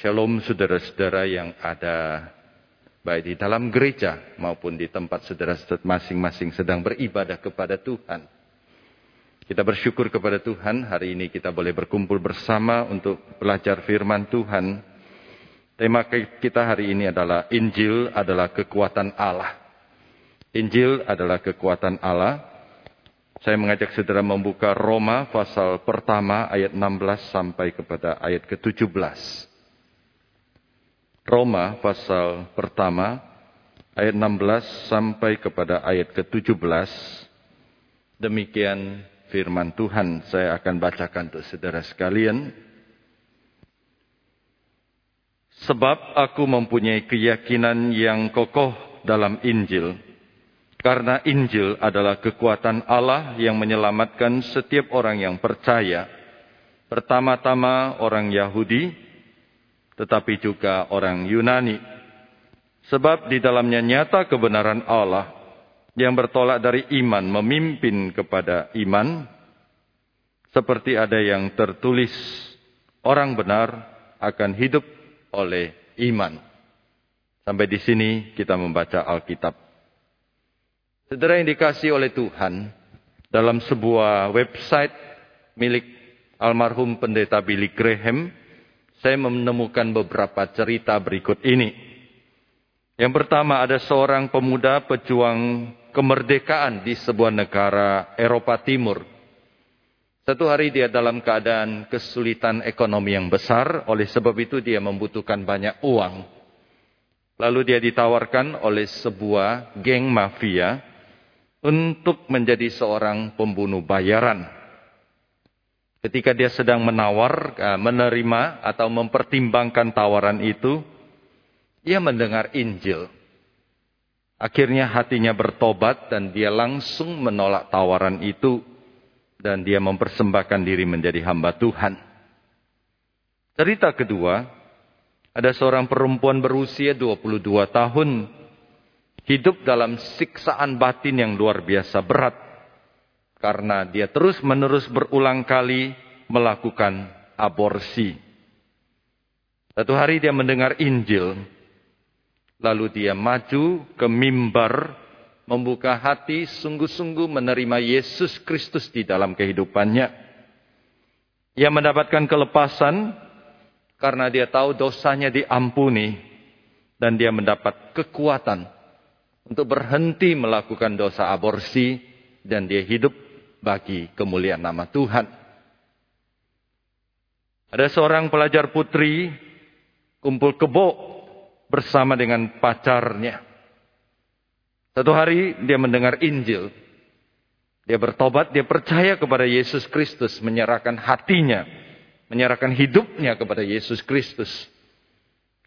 Shalom saudara-saudara yang ada baik di dalam gereja maupun di tempat saudara-saudara masing-masing sedang beribadah kepada Tuhan. Kita bersyukur kepada Tuhan hari ini kita boleh berkumpul bersama untuk belajar firman Tuhan. Tema kita hari ini adalah Injil adalah kekuatan Allah. Injil adalah kekuatan Allah. Saya mengajak saudara membuka Roma pasal pertama ayat 16 sampai kepada ayat ke-17. Roma pasal pertama ayat 16 sampai kepada ayat ke-17. Demikian firman Tuhan saya akan bacakan untuk saudara sekalian. Sebab aku mempunyai keyakinan yang kokoh dalam Injil. Karena Injil adalah kekuatan Allah yang menyelamatkan setiap orang yang percaya. Pertama-tama orang Yahudi, tetapi juga orang Yunani. Sebab di dalamnya nyata kebenaran Allah yang bertolak dari iman memimpin kepada iman. Seperti ada yang tertulis, orang benar akan hidup oleh iman. Sampai di sini kita membaca Alkitab. Saudara yang dikasih oleh Tuhan, dalam sebuah website milik almarhum pendeta Billy Graham, saya menemukan beberapa cerita berikut ini. Yang pertama ada seorang pemuda pejuang kemerdekaan di sebuah negara Eropa Timur. Satu hari dia dalam keadaan kesulitan ekonomi yang besar, oleh sebab itu dia membutuhkan banyak uang. Lalu dia ditawarkan oleh sebuah geng mafia untuk menjadi seorang pembunuh bayaran. Ketika dia sedang menawar, eh, menerima atau mempertimbangkan tawaran itu, ia mendengar Injil. Akhirnya hatinya bertobat dan dia langsung menolak tawaran itu dan dia mempersembahkan diri menjadi hamba Tuhan. Cerita kedua, ada seorang perempuan berusia 22 tahun hidup dalam siksaan batin yang luar biasa berat karena dia terus-menerus berulang kali melakukan aborsi. Satu hari dia mendengar Injil, lalu dia maju ke mimbar, membuka hati sungguh-sungguh menerima Yesus Kristus di dalam kehidupannya. Ia mendapatkan kelepasan karena dia tahu dosanya diampuni dan dia mendapat kekuatan untuk berhenti melakukan dosa aborsi dan dia hidup bagi kemuliaan nama Tuhan. Ada seorang pelajar putri kumpul kebo bersama dengan pacarnya. Satu hari dia mendengar Injil. Dia bertobat, dia percaya kepada Yesus Kristus, menyerahkan hatinya, menyerahkan hidupnya kepada Yesus Kristus.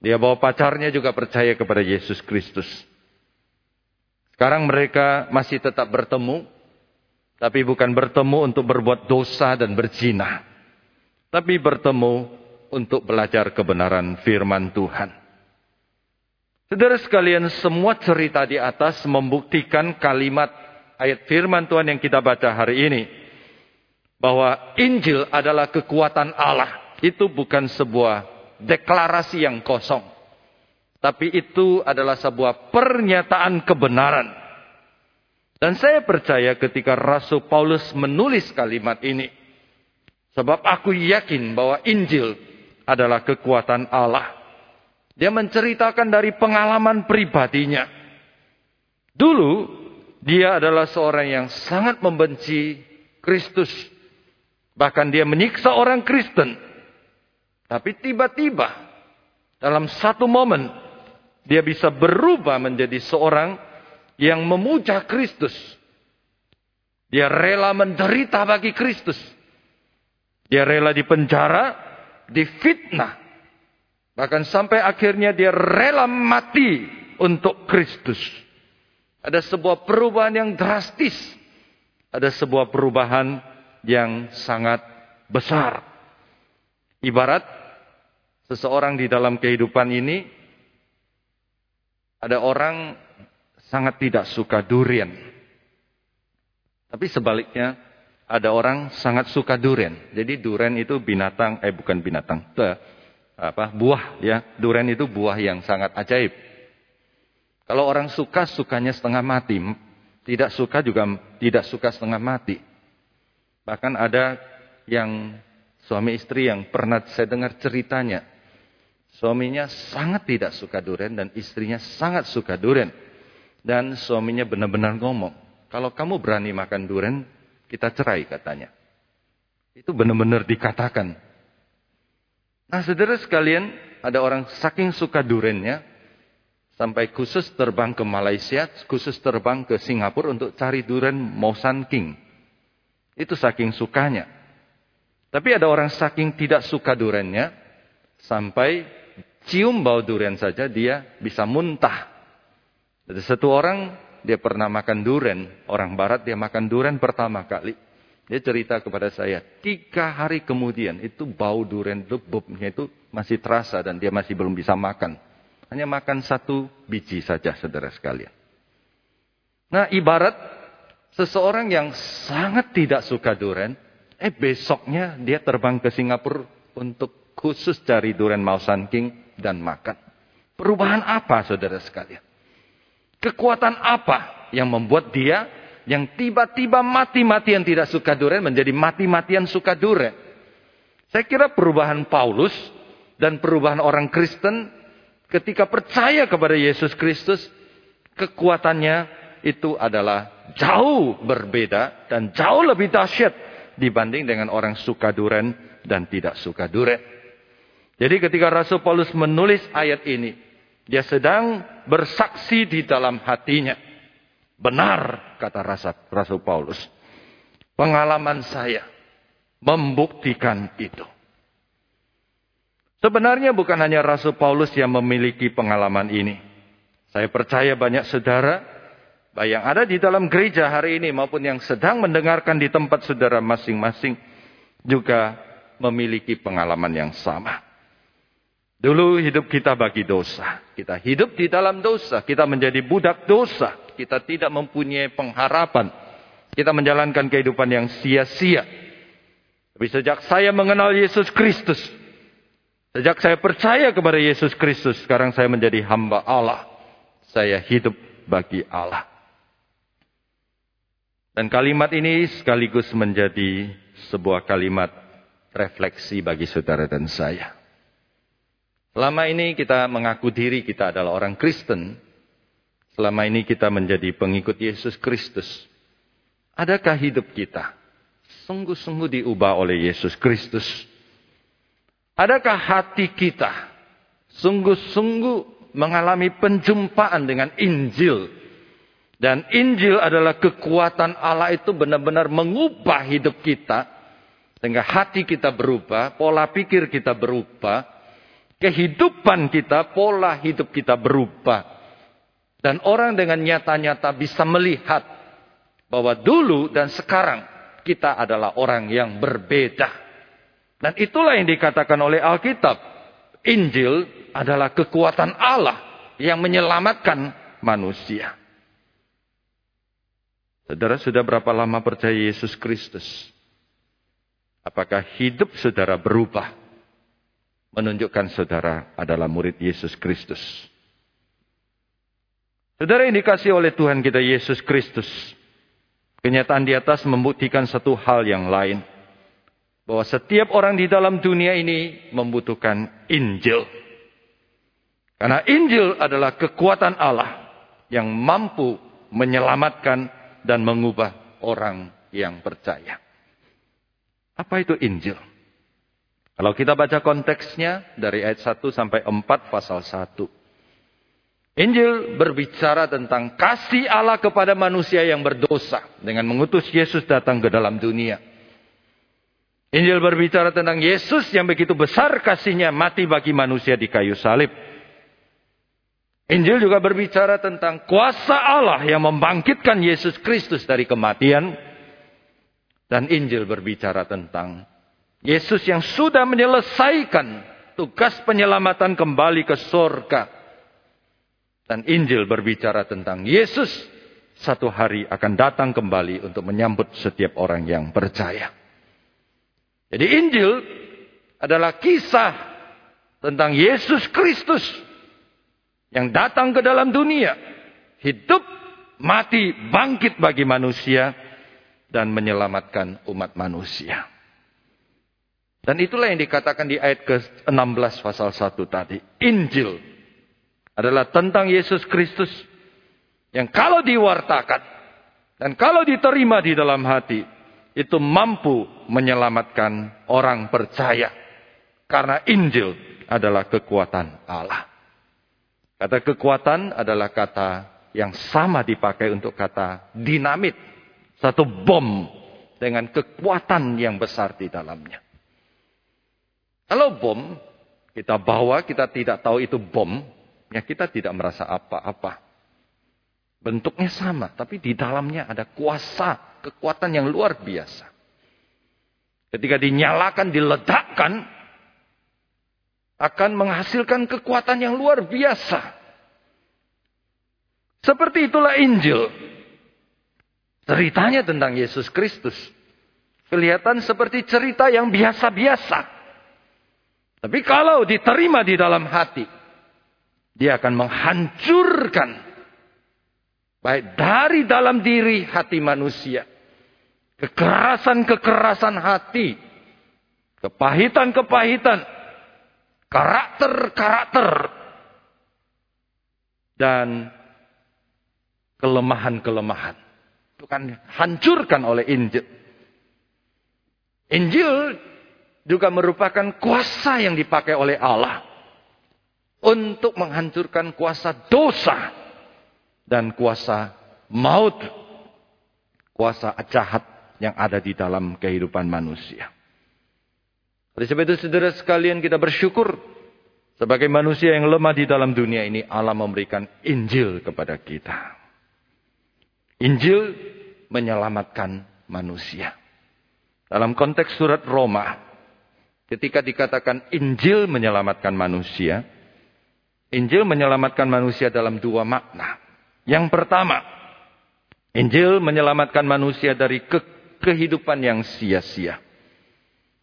Dia bawa pacarnya juga percaya kepada Yesus Kristus. Sekarang mereka masih tetap bertemu, tapi bukan bertemu untuk berbuat dosa dan berzina. Tapi bertemu untuk belajar kebenaran firman Tuhan. Saudara sekalian, semua cerita di atas membuktikan kalimat ayat firman Tuhan yang kita baca hari ini. Bahwa Injil adalah kekuatan Allah. Itu bukan sebuah deklarasi yang kosong. Tapi itu adalah sebuah pernyataan kebenaran dan saya percaya ketika Rasul Paulus menulis kalimat ini. Sebab aku yakin bahwa Injil adalah kekuatan Allah. Dia menceritakan dari pengalaman pribadinya. Dulu dia adalah seorang yang sangat membenci Kristus. Bahkan dia menyiksa orang Kristen. Tapi tiba-tiba dalam satu momen dia bisa berubah menjadi seorang yang memuja Kristus. Dia rela menderita bagi Kristus. Dia rela dipenjara, difitnah. Bahkan sampai akhirnya dia rela mati untuk Kristus. Ada sebuah perubahan yang drastis. Ada sebuah perubahan yang sangat besar. Ibarat seseorang di dalam kehidupan ini ada orang sangat tidak suka durian. Tapi sebaliknya, ada orang sangat suka durian. Jadi durian itu binatang, eh bukan binatang, apa buah ya. Duren itu buah yang sangat ajaib. Kalau orang suka sukanya setengah mati, tidak suka juga tidak suka setengah mati. Bahkan ada yang suami istri yang pernah saya dengar ceritanya. Suaminya sangat tidak suka duren dan istrinya sangat suka duren. Dan suaminya benar-benar ngomong, kalau kamu berani makan duren, kita cerai katanya. Itu benar-benar dikatakan. Nah saudara sekalian, ada orang saking suka durennya, sampai khusus terbang ke Malaysia, khusus terbang ke Singapura untuk cari duren Mausan King. Itu saking sukanya. Tapi ada orang saking tidak suka durennya, sampai cium bau duren saja dia bisa muntah. Ada satu orang dia pernah makan duren, orang barat dia makan duren pertama kali. Dia cerita kepada saya, tiga hari kemudian itu bau duren lebubnya itu masih terasa dan dia masih belum bisa makan. Hanya makan satu biji saja saudara sekalian. Nah ibarat seseorang yang sangat tidak suka duren, eh besoknya dia terbang ke Singapura untuk khusus cari duren Mausan King dan makan. Perubahan apa saudara sekalian? Kekuatan apa yang membuat dia yang tiba-tiba mati-matian tidak suka duren menjadi mati-matian suka duren? Saya kira perubahan Paulus dan perubahan orang Kristen ketika percaya kepada Yesus Kristus, kekuatannya itu adalah jauh berbeda dan jauh lebih dahsyat dibanding dengan orang suka duren dan tidak suka duren. Jadi ketika Rasul Paulus menulis ayat ini, dia sedang bersaksi di dalam hatinya. Benar, kata Rasul Paulus. Pengalaman saya membuktikan itu. Sebenarnya bukan hanya Rasul Paulus yang memiliki pengalaman ini. Saya percaya banyak saudara yang ada di dalam gereja hari ini maupun yang sedang mendengarkan di tempat saudara masing-masing juga memiliki pengalaman yang sama. Dulu hidup kita bagi dosa. Kita hidup di dalam dosa. Kita menjadi budak dosa. Kita tidak mempunyai pengharapan. Kita menjalankan kehidupan yang sia-sia. Tapi sejak saya mengenal Yesus Kristus. Sejak saya percaya kepada Yesus Kristus. Sekarang saya menjadi hamba Allah. Saya hidup bagi Allah. Dan kalimat ini sekaligus menjadi sebuah kalimat refleksi bagi saudara dan saya. Selama ini kita mengaku diri kita adalah orang Kristen. Selama ini kita menjadi pengikut Yesus Kristus. Adakah hidup kita sungguh-sungguh diubah oleh Yesus Kristus? Adakah hati kita sungguh-sungguh mengalami penjumpaan dengan Injil? Dan Injil adalah kekuatan Allah itu benar-benar mengubah hidup kita. Sehingga hati kita berubah, pola pikir kita berubah, kehidupan kita, pola hidup kita berubah. Dan orang dengan nyata-nyata bisa melihat bahwa dulu dan sekarang kita adalah orang yang berbeda. Dan itulah yang dikatakan oleh Alkitab. Injil adalah kekuatan Allah yang menyelamatkan manusia. Saudara sudah berapa lama percaya Yesus Kristus? Apakah hidup saudara berubah? Menunjukkan saudara adalah murid Yesus Kristus. Saudara yang dikasih oleh Tuhan kita Yesus Kristus. Kenyataan di atas membuktikan satu hal yang lain. Bahwa setiap orang di dalam dunia ini membutuhkan Injil. Karena Injil adalah kekuatan Allah yang mampu menyelamatkan dan mengubah orang yang percaya. Apa itu Injil? Kalau kita baca konteksnya dari ayat 1 sampai 4 pasal 1. Injil berbicara tentang kasih Allah kepada manusia yang berdosa dengan mengutus Yesus datang ke dalam dunia. Injil berbicara tentang Yesus yang begitu besar kasihnya mati bagi manusia di kayu salib. Injil juga berbicara tentang kuasa Allah yang membangkitkan Yesus Kristus dari kematian. Dan Injil berbicara tentang Yesus yang sudah menyelesaikan tugas penyelamatan kembali ke surga. Dan Injil berbicara tentang Yesus satu hari akan datang kembali untuk menyambut setiap orang yang percaya. Jadi Injil adalah kisah tentang Yesus Kristus yang datang ke dalam dunia, hidup, mati, bangkit bagi manusia dan menyelamatkan umat manusia. Dan itulah yang dikatakan di ayat ke-16 pasal 1 tadi. Injil adalah tentang Yesus Kristus yang kalau diwartakan dan kalau diterima di dalam hati itu mampu menyelamatkan orang percaya karena Injil adalah kekuatan Allah. Kata kekuatan adalah kata yang sama dipakai untuk kata dinamit. Satu bom dengan kekuatan yang besar di dalamnya. Kalau bom kita bawa, kita tidak tahu itu bom, ya kita tidak merasa apa-apa. Bentuknya sama, tapi di dalamnya ada kuasa, kekuatan yang luar biasa. Ketika dinyalakan, diledakkan, akan menghasilkan kekuatan yang luar biasa. Seperti itulah Injil. Ceritanya tentang Yesus Kristus. Kelihatan seperti cerita yang biasa-biasa. Tapi kalau diterima di dalam hati, dia akan menghancurkan baik dari dalam diri hati manusia, kekerasan-kekerasan hati, kepahitan-kepahitan, karakter-karakter, dan kelemahan-kelemahan. Bukan hancurkan oleh Injil. Injil juga merupakan kuasa yang dipakai oleh Allah untuk menghancurkan kuasa dosa dan kuasa maut, kuasa jahat yang ada di dalam kehidupan manusia. Oleh sebab itu saudara sekalian kita bersyukur sebagai manusia yang lemah di dalam dunia ini Allah memberikan Injil kepada kita. Injil menyelamatkan manusia. Dalam konteks surat Roma Ketika dikatakan Injil menyelamatkan manusia, Injil menyelamatkan manusia dalam dua makna. Yang pertama, Injil menyelamatkan manusia dari ke kehidupan yang sia-sia.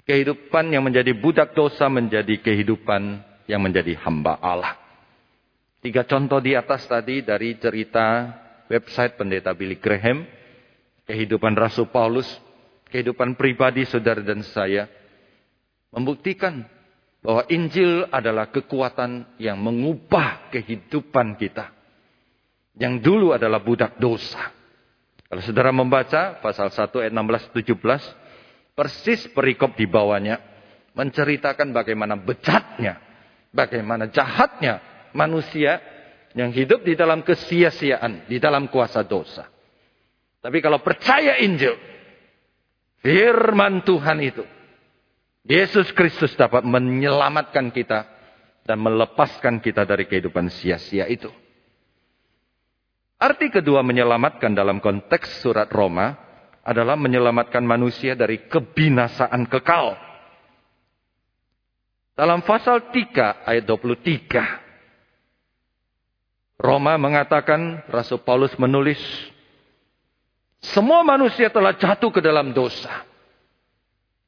Kehidupan yang menjadi budak dosa menjadi kehidupan yang menjadi hamba Allah. Tiga contoh di atas tadi dari cerita website pendeta Billy Graham, kehidupan Rasul Paulus, kehidupan pribadi saudara dan saya, Membuktikan bahwa Injil adalah kekuatan yang mengubah kehidupan kita. Yang dulu adalah budak dosa. Kalau saudara membaca pasal 1 ayat 16 17, persis perikop di bawahnya menceritakan bagaimana bejatnya, bagaimana jahatnya manusia yang hidup di dalam kesia-siaan, di dalam kuasa dosa. Tapi kalau percaya Injil, firman Tuhan itu Yesus Kristus dapat menyelamatkan kita dan melepaskan kita dari kehidupan sia-sia itu. Arti kedua menyelamatkan dalam konteks surat Roma adalah menyelamatkan manusia dari kebinasaan kekal. Dalam pasal 3 ayat 23. Roma mengatakan, Rasul Paulus menulis, semua manusia telah jatuh ke dalam dosa.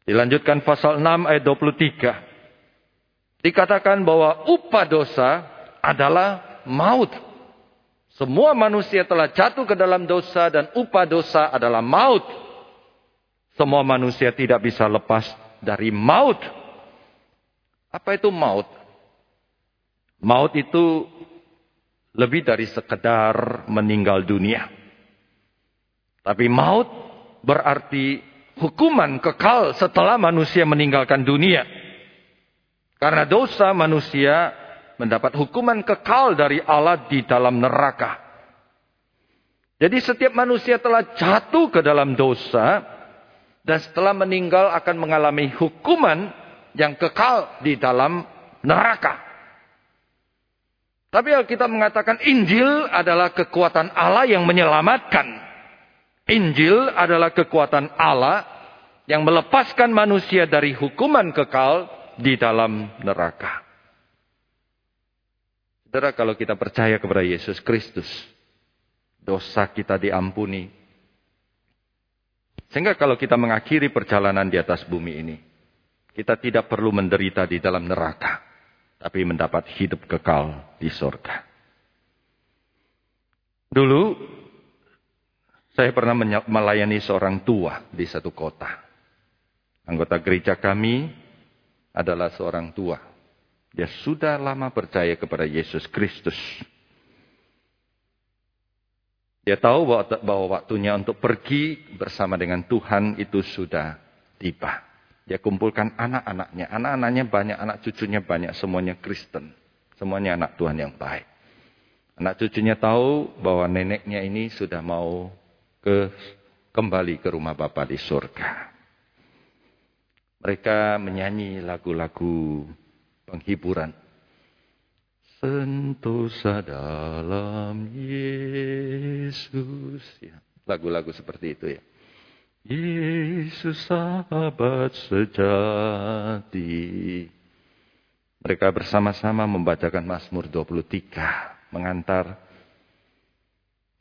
Dilanjutkan pasal 6 ayat 23. Dikatakan bahwa upah dosa adalah maut. Semua manusia telah jatuh ke dalam dosa dan upah dosa adalah maut. Semua manusia tidak bisa lepas dari maut. Apa itu maut? Maut itu lebih dari sekedar meninggal dunia. Tapi maut berarti hukuman kekal setelah manusia meninggalkan dunia. Karena dosa manusia mendapat hukuman kekal dari Allah di dalam neraka. Jadi setiap manusia telah jatuh ke dalam dosa dan setelah meninggal akan mengalami hukuman yang kekal di dalam neraka. Tapi kita mengatakan Injil adalah kekuatan Allah yang menyelamatkan. Injil adalah kekuatan Allah yang melepaskan manusia dari hukuman kekal di dalam neraka. Saudara, kalau kita percaya kepada Yesus Kristus, dosa kita diampuni. Sehingga kalau kita mengakhiri perjalanan di atas bumi ini, kita tidak perlu menderita di dalam neraka. tapi mendapat hidup kekal di sorga. Dulu saya pernah melayani seorang tua di satu kota. Anggota gereja kami adalah seorang tua. Dia sudah lama percaya kepada Yesus Kristus. Dia tahu bahwa waktunya untuk pergi bersama dengan Tuhan itu sudah tiba. Dia kumpulkan anak-anaknya. Anak-anaknya banyak, anak cucunya banyak. Semuanya Kristen. Semuanya anak Tuhan yang baik. Anak cucunya tahu bahwa neneknya ini sudah mau ke kembali ke rumah Bapa di surga. Mereka menyanyi lagu-lagu penghiburan. Sentosa dalam Yesus. Ya, lagu-lagu seperti itu ya. Yesus sahabat sejati. Mereka bersama-sama membacakan Mazmur 23. Mengantar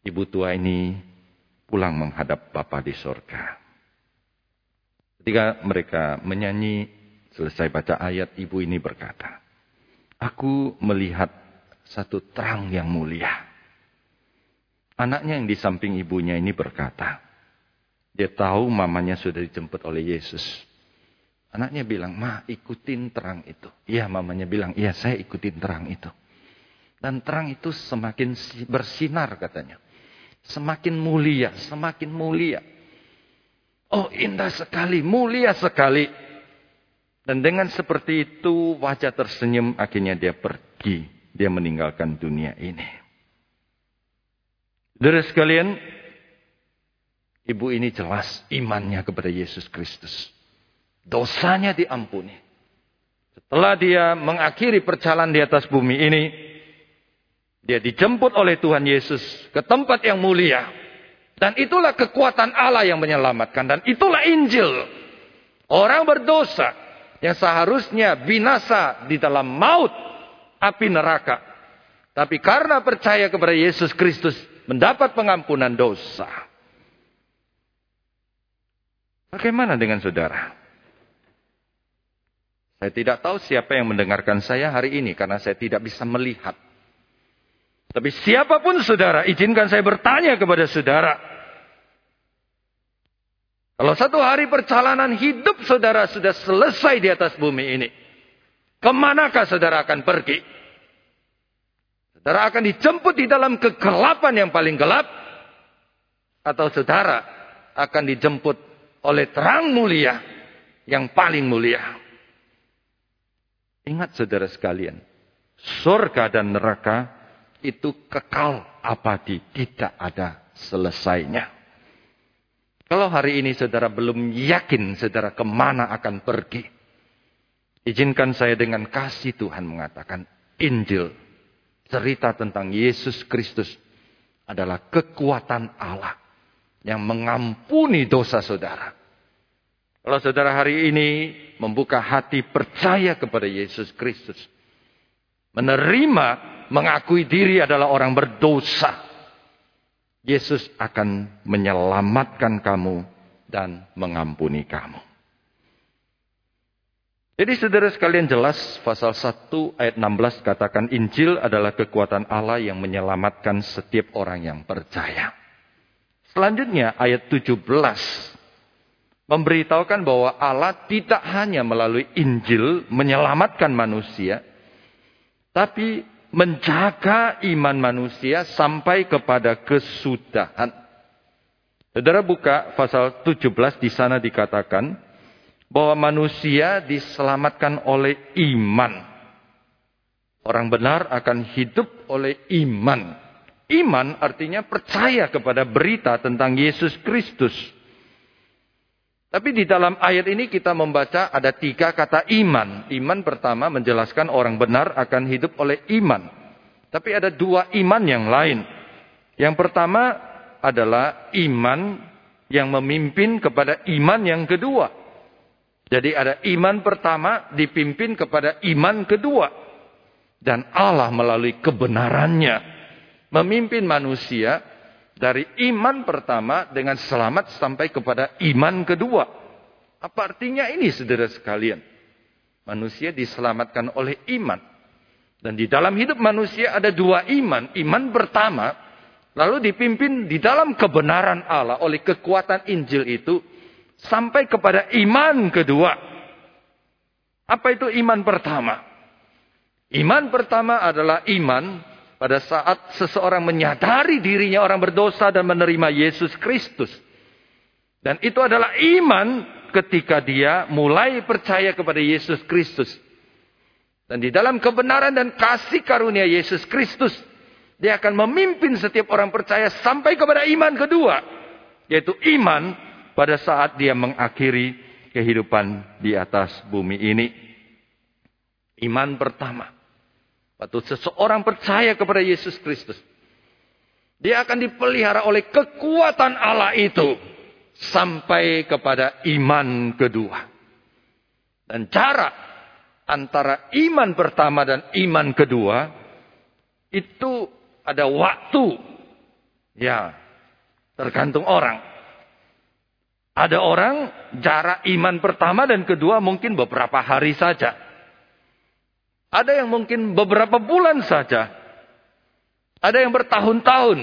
ibu tua ini pulang menghadap Bapa di sorga. Ketika mereka menyanyi, selesai baca ayat, ibu ini berkata, Aku melihat satu terang yang mulia. Anaknya yang di samping ibunya ini berkata, dia tahu mamanya sudah dijemput oleh Yesus. Anaknya bilang, ma ikutin terang itu. Iya mamanya bilang, iya saya ikutin terang itu. Dan terang itu semakin bersinar katanya. Semakin mulia, semakin mulia. Oh indah sekali, mulia sekali. Dan dengan seperti itu wajah tersenyum akhirnya dia pergi. Dia meninggalkan dunia ini. Dari sekalian, Ibu ini jelas imannya kepada Yesus Kristus. Dosanya diampuni. Setelah dia mengakhiri perjalanan di atas bumi ini, dia dijemput oleh Tuhan Yesus ke tempat yang mulia. Dan itulah kekuatan Allah yang menyelamatkan. Dan itulah Injil. Orang berdosa yang seharusnya binasa di dalam maut, api neraka. Tapi karena percaya kepada Yesus Kristus, mendapat pengampunan dosa. Bagaimana dengan saudara? Saya tidak tahu siapa yang mendengarkan saya hari ini karena saya tidak bisa melihat. Tapi siapa pun saudara, izinkan saya bertanya kepada saudara. Kalau satu hari perjalanan hidup saudara sudah selesai di atas bumi ini. Ke manakah saudara akan pergi? Saudara akan dijemput di dalam kegelapan yang paling gelap? Atau saudara akan dijemput oleh terang mulia yang paling mulia. Ingat saudara sekalian, surga dan neraka itu kekal abadi, tidak ada selesainya. Kalau hari ini saudara belum yakin saudara ke mana akan pergi, izinkan saya dengan kasih Tuhan mengatakan Injil, cerita tentang Yesus Kristus adalah kekuatan Allah yang mengampuni dosa saudara. Kalau saudara hari ini membuka hati percaya kepada Yesus Kristus. Menerima, mengakui diri adalah orang berdosa. Yesus akan menyelamatkan kamu dan mengampuni kamu. Jadi saudara sekalian jelas pasal 1 ayat 16 katakan Injil adalah kekuatan Allah yang menyelamatkan setiap orang yang percaya. Selanjutnya ayat 17 memberitahukan bahwa Allah tidak hanya melalui Injil menyelamatkan manusia, tapi menjaga iman manusia sampai kepada kesudahan. Saudara buka pasal 17 di sana dikatakan bahwa manusia diselamatkan oleh iman. Orang benar akan hidup oleh iman. Iman artinya percaya kepada berita tentang Yesus Kristus. Tapi di dalam ayat ini kita membaca ada tiga kata iman. Iman pertama menjelaskan orang benar akan hidup oleh iman. Tapi ada dua iman yang lain. Yang pertama adalah iman yang memimpin kepada iman yang kedua. Jadi ada iman pertama dipimpin kepada iman kedua. Dan Allah melalui kebenarannya memimpin manusia dari iman pertama dengan selamat sampai kepada iman kedua. Apa artinya ini saudara sekalian? Manusia diselamatkan oleh iman. Dan di dalam hidup manusia ada dua iman. Iman pertama, lalu dipimpin di dalam kebenaran Allah oleh kekuatan Injil itu sampai kepada iman kedua. Apa itu iman pertama? Iman pertama adalah iman pada saat seseorang menyadari dirinya orang berdosa dan menerima Yesus Kristus. Dan itu adalah iman ketika dia mulai percaya kepada Yesus Kristus. Dan di dalam kebenaran dan kasih karunia Yesus Kristus, dia akan memimpin setiap orang percaya sampai kepada iman kedua, yaitu iman pada saat dia mengakhiri kehidupan di atas bumi ini. Iman pertama, waktu seseorang percaya kepada Yesus Kristus, dia akan dipelihara oleh kekuatan Allah itu sampai kepada iman kedua. Dan cara antara iman pertama dan iman kedua itu ada waktu. Ya, tergantung orang. Ada orang jarak iman pertama dan kedua mungkin beberapa hari saja. Ada yang mungkin beberapa bulan saja. Ada yang bertahun-tahun.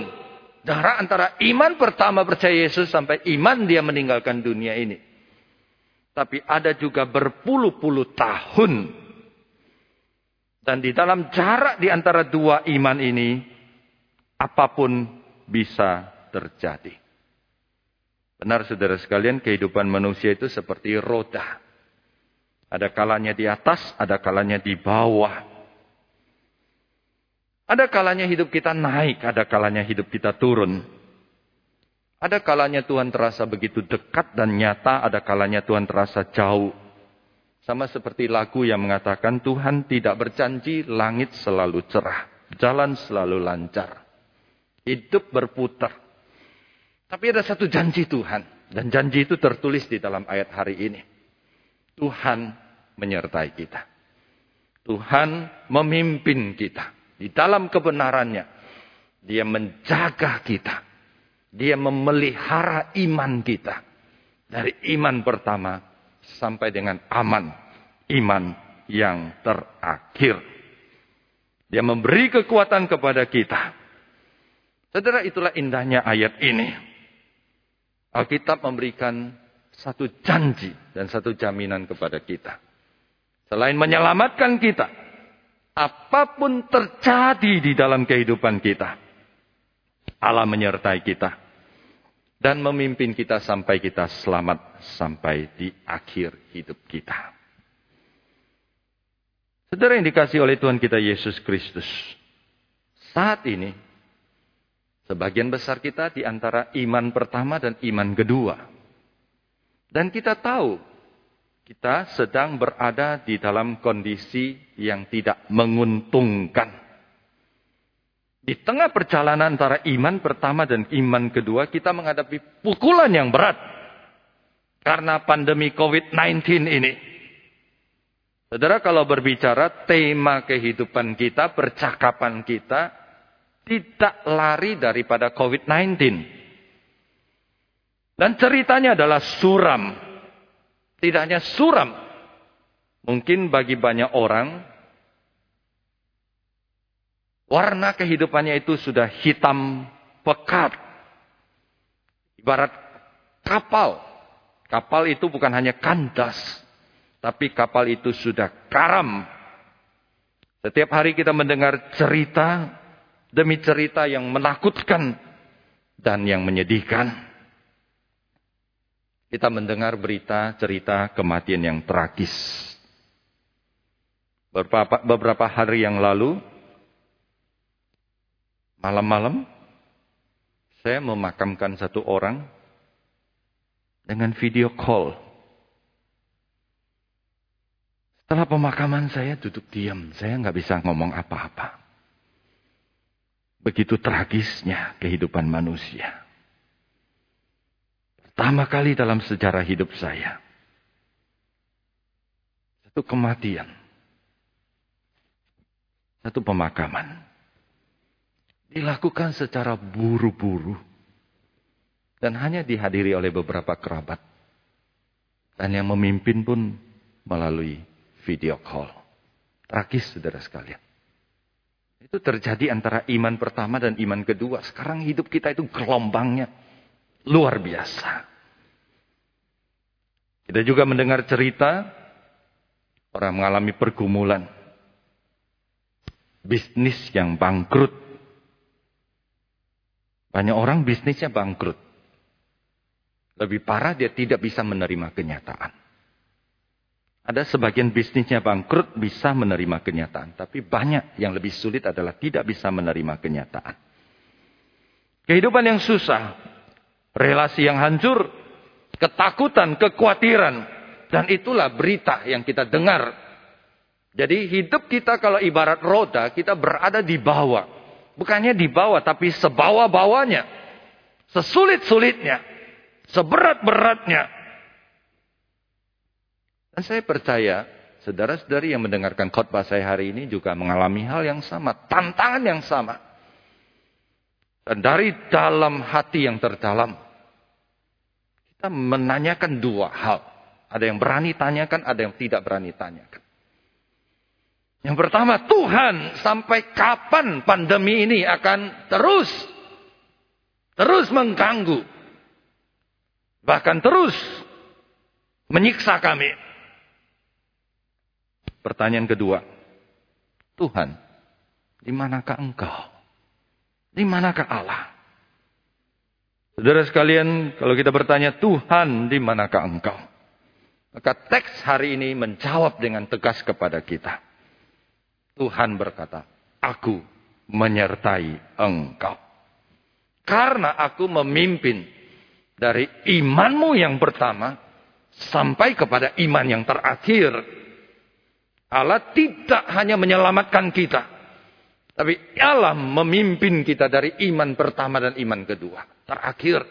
Jarak antara iman pertama percaya Yesus sampai iman dia meninggalkan dunia ini. Tapi ada juga berpuluh-puluh tahun. Dan di dalam jarak di antara dua iman ini, apa pun bisa terjadi. Benar saudara sekalian, kehidupan manusia itu seperti roda. Ada kalanya di atas, ada kalanya di bawah. Ada kalanya hidup kita naik, ada kalanya hidup kita turun. Ada kalanya Tuhan terasa begitu dekat dan nyata, ada kalanya Tuhan terasa jauh. Sama seperti lagu yang mengatakan Tuhan tidak berjanji langit selalu cerah, jalan selalu lancar. Hidup berputar. Tapi ada satu janji Tuhan. Dan janji itu tertulis di dalam ayat hari ini. Tuhan menyertai kita. Tuhan memimpin kita. Di dalam kebenarannya. Dia menjaga kita. Dia memelihara iman kita. Dari iman pertama sampai dengan aman. Iman yang terakhir. Dia memberi kekuatan kepada kita. Saudara itulah indahnya ayat ini. Alkitab memberikan satu janji dan satu jaminan kepada kita. Selain menyelamatkan kita, apa pun terjadi di dalam kehidupan kita, Allah menyertai kita dan memimpin kita sampai kita selamat sampai di akhir hidup kita. Saudara yang dikasih oleh Tuhan kita Yesus Kristus, saat ini sebagian besar kita di antara iman pertama dan iman kedua. Dan kita tahu kita sedang berada di dalam kondisi yang tidak menguntungkan. Di tengah perjalanan antara iman pertama dan iman kedua, kita menghadapi pukulan yang berat. Karena pandemi COVID-19 ini. Saudara kalau berbicara tema kehidupan kita, percakapan kita, tidak lari daripada COVID-19. Dan ceritanya adalah suram. Tidak hanya suram. Mungkin bagi banyak orang, warna kehidupannya itu sudah hitam pekat. Ibarat kapal. Kapal itu bukan hanya kandas, tapi kapal itu sudah karam. Setiap hari kita mendengar cerita demi cerita yang menakutkan dan yang menyedihkan. Kita mendengar berita cerita kematian yang tragis. Beberapa, beberapa hari yang lalu, malam-malam, saya memakamkan satu orang dengan video call. Setelah pemakaman saya duduk diam, saya nggak bisa ngomong apa-apa. Begitu tragisnya kehidupan manusia. Pertama kali dalam sejarah hidup saya. Satu kematian. Satu pemakaman. Dilakukan secara buru-buru. Dan hanya dihadiri oleh beberapa kerabat. Dan yang memimpin pun melalui video call. Tragis saudara sekalian. Itu terjadi antara iman pertama dan iman kedua. Sekarang hidup kita itu gelombangnya luar biasa. Kita juga mendengar cerita orang mengalami pergumulan. Bisnis yang bangkrut. Banyak orang bisnisnya bangkrut. Lebih parah dia tidak bisa menerima kenyataan. Ada sebagian bisnisnya bangkrut bisa menerima kenyataan. Tapi banyak yang lebih sulit adalah tidak bisa menerima kenyataan. Kehidupan yang susah. Relasi yang hancur. Ketakutan, kekhawatiran. Dan itulah berita yang kita dengar. Jadi hidup kita kalau ibarat roda, kita berada di bawah. Bukannya di bawah, tapi sebawa-bawanya. Sesulit-sulitnya. Seberat-beratnya. Dan saya percaya, saudara-saudari yang mendengarkan khotbah saya hari ini juga mengalami hal yang sama, tantangan yang sama. Dan dari dalam hati yang terdalam, kita menanyakan dua hal. Ada yang berani tanyakan, ada yang tidak berani tanyakan. Yang pertama, Tuhan sampai kapan pandemi ini akan terus, terus mengganggu. Bahkan terus menyiksa kami. Pertanyaan kedua. Tuhan, di manakah engkau? Di manakah Allah? Saudara sekalian, kalau kita bertanya, Tuhan, di manakah engkau? Maka teks hari ini menjawab dengan tegas kepada kita. Tuhan berkata, aku menyertai engkau. Karena aku memimpin dari imanmu yang pertama sampai kepada iman yang terakhir Allah tidak hanya menyelamatkan kita. Tapi Allah memimpin kita dari iman pertama dan iman kedua. Terakhir.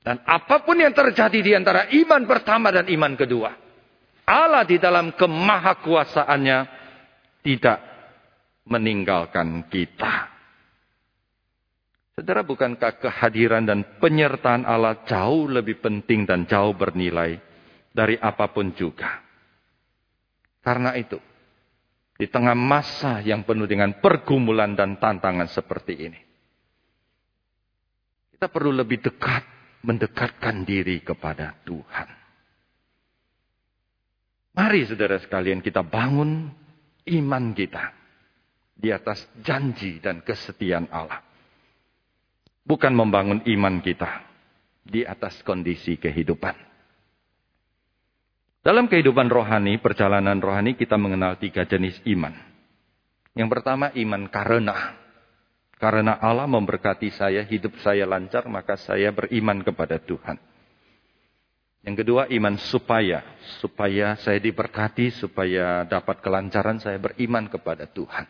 Dan apa pun yang terjadi di antara iman pertama dan iman kedua. Allah di dalam kemahakuasaannya tidak meninggalkan kita. Saudara, bukankah kehadiran dan penyertaan Allah jauh lebih penting dan jauh bernilai dari apa pun juga? Karena itu, di tengah masa yang penuh dengan pergumulan dan tantangan seperti ini, kita perlu lebih dekat mendekatkan diri kepada Tuhan. Mari saudara sekalian kita bangun iman kita di atas janji dan kesetiaan Allah. Bukan membangun iman kita di atas kondisi kehidupan. Dalam kehidupan rohani, perjalanan rohani kita mengenal tiga jenis iman. Yang pertama iman karena. Karena Allah memberkati saya, hidup saya lancar, maka saya beriman kepada Tuhan. Yang kedua iman supaya. Supaya saya diberkati, supaya dapat kelancaran, saya beriman kepada Tuhan.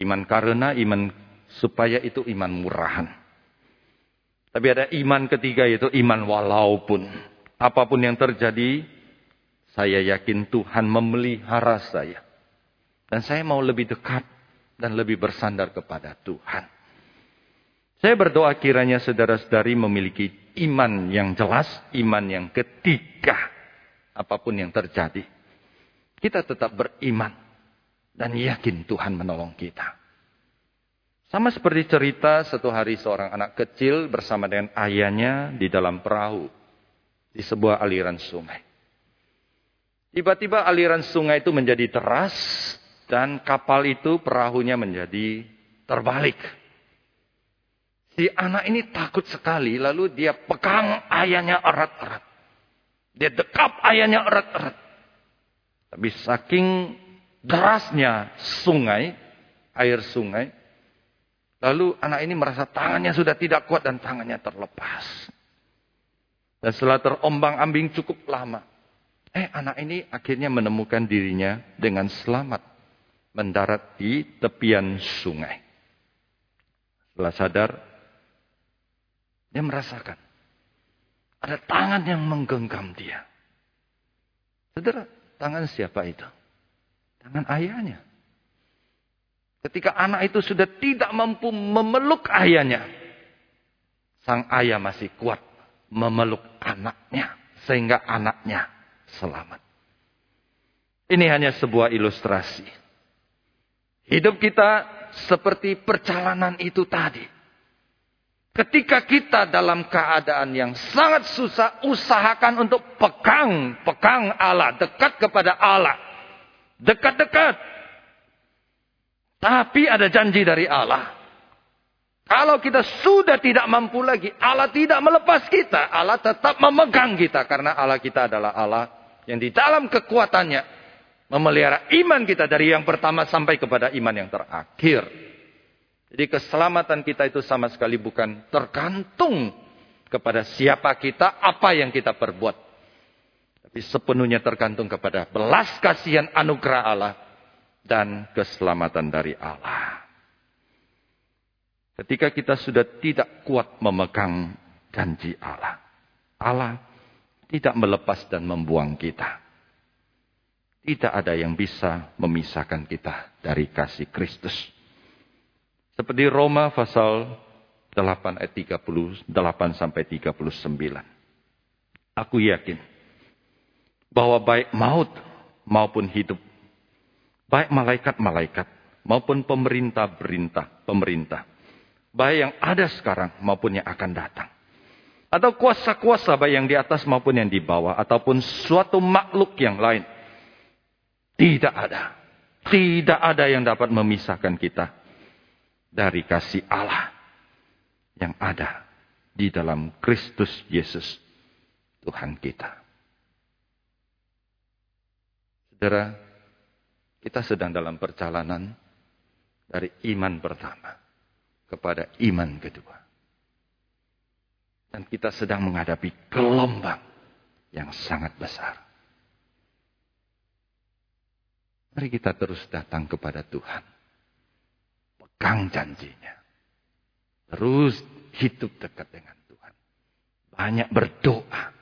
Iman karena, iman supaya itu iman murahan. Tapi ada iman ketiga yaitu iman walaupun. Apa pun yang terjadi, saya yakin Tuhan memelihara saya. Dan saya mau lebih dekat dan lebih bersandar kepada Tuhan. Saya berdoa kiranya saudara-saudari memiliki iman yang jelas, iman yang ketiga. Apa pun yang terjadi. Kita tetap beriman. Dan yakin Tuhan menolong kita. Sama seperti cerita satu hari seorang anak kecil bersama dengan ayahnya di dalam perahu di sebuah aliran sungai. Tiba-tiba aliran sungai itu menjadi deras dan kapal itu perahunya menjadi terbalik. Si anak ini takut sekali lalu dia pegang ayahnya erat-erat. Dia dekap ayahnya erat-erat. Tapi saking derasnya sungai, air sungai, lalu anak ini merasa tangannya sudah tidak kuat dan tangannya terlepas. Dan setelah terombang ambing cukup lama. Eh anak ini akhirnya menemukan dirinya dengan selamat. Mendarat di tepian sungai. Setelah sadar. Dia merasakan. Ada tangan yang menggenggam dia. Saudara, tangan siapa itu? Tangan ayahnya. Ketika anak itu sudah tidak mampu memeluk ayahnya. Sang ayah masih kuat memeluk anaknya sehingga anaknya selamat. Ini hanya sebuah ilustrasi. Hidup kita seperti perjalanan itu tadi. Ketika kita dalam keadaan yang sangat susah, usahakan untuk pegang, pegang Allah, dekat kepada Allah. Dekat-dekat. Tapi ada janji dari Allah. Kalau kita sudah tidak mampu lagi, Allah tidak melepas kita. Allah tetap memegang kita. Karena Allah kita adalah Allah yang di dalam kekuatannya memelihara iman kita dari yang pertama sampai kepada iman yang terakhir. Jadi keselamatan kita itu sama sekali bukan tergantung kepada siapa kita, apa yang kita perbuat. Tapi sepenuhnya tergantung kepada belas kasihan anugerah Allah dan keselamatan dari Allah. Ketika kita sudah tidak kuat memegang janji Allah. Allah tidak melepas dan membuang kita. Tidak ada yang bisa memisahkan kita dari kasih Kristus. Seperti Roma pasal 8 ayat 38 sampai 39. Aku yakin bahwa baik maut maupun hidup, baik malaikat-malaikat maupun pemerintah-pemerintah, pemerintah, baik yang ada sekarang maupun yang akan datang. Atau kuasa-kuasa baik yang di atas maupun yang di bawah. Ataupun suatu makhluk yang lain. Tidak ada. Tidak ada yang dapat memisahkan kita. Dari kasih Allah. Yang ada di dalam Kristus Yesus. Tuhan kita. Saudara, kita sedang dalam perjalanan dari iman pertama kepada iman kedua. Dan kita sedang menghadapi gelombang yang sangat besar. Mari kita terus datang kepada Tuhan. Pegang janjinya. Terus hidup dekat dengan Tuhan. Banyak berdoa.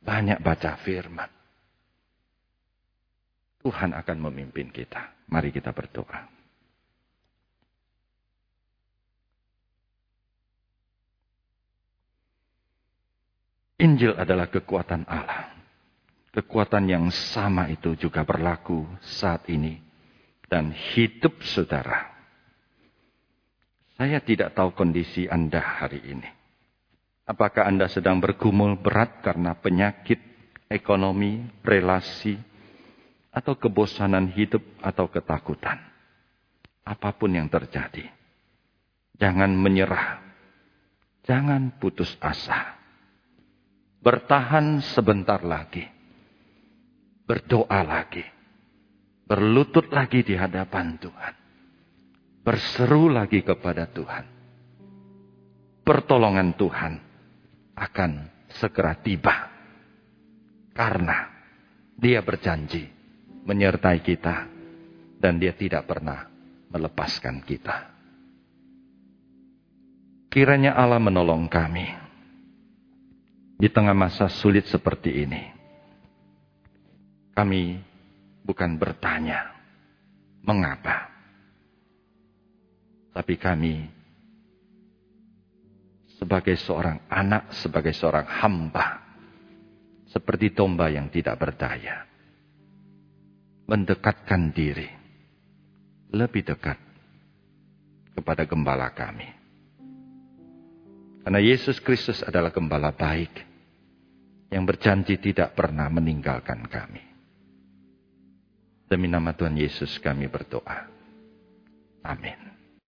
Banyak baca firman. Tuhan akan memimpin kita. Mari kita berdoa. Injil adalah kekuatan Allah. Kekuatan yang sama itu juga berlaku saat ini dan hidup saudara. Saya tidak tahu kondisi Anda hari ini. Apakah Anda sedang bergumul berat karena penyakit, ekonomi, relasi, atau kebosanan hidup atau ketakutan? Apa pun yang terjadi, jangan menyerah, jangan putus asa bertahan sebentar lagi, berdoa lagi, berlutut lagi di hadapan Tuhan, berseru lagi kepada Tuhan. Pertolongan Tuhan akan segera tiba karena Dia berjanji menyertai kita dan Dia tidak pernah melepaskan kita. Kiranya Allah menolong kami di tengah masa sulit seperti ini, kami bukan bertanya mengapa, tapi kami sebagai seorang anak, sebagai seorang hamba, seperti domba yang tidak berdaya, mendekatkan diri lebih dekat kepada gembala kami. Karena Yesus Kristus adalah gembala baik yang berjanji tidak pernah meninggalkan kami. Demi nama Tuhan Yesus kami berdoa. Amin.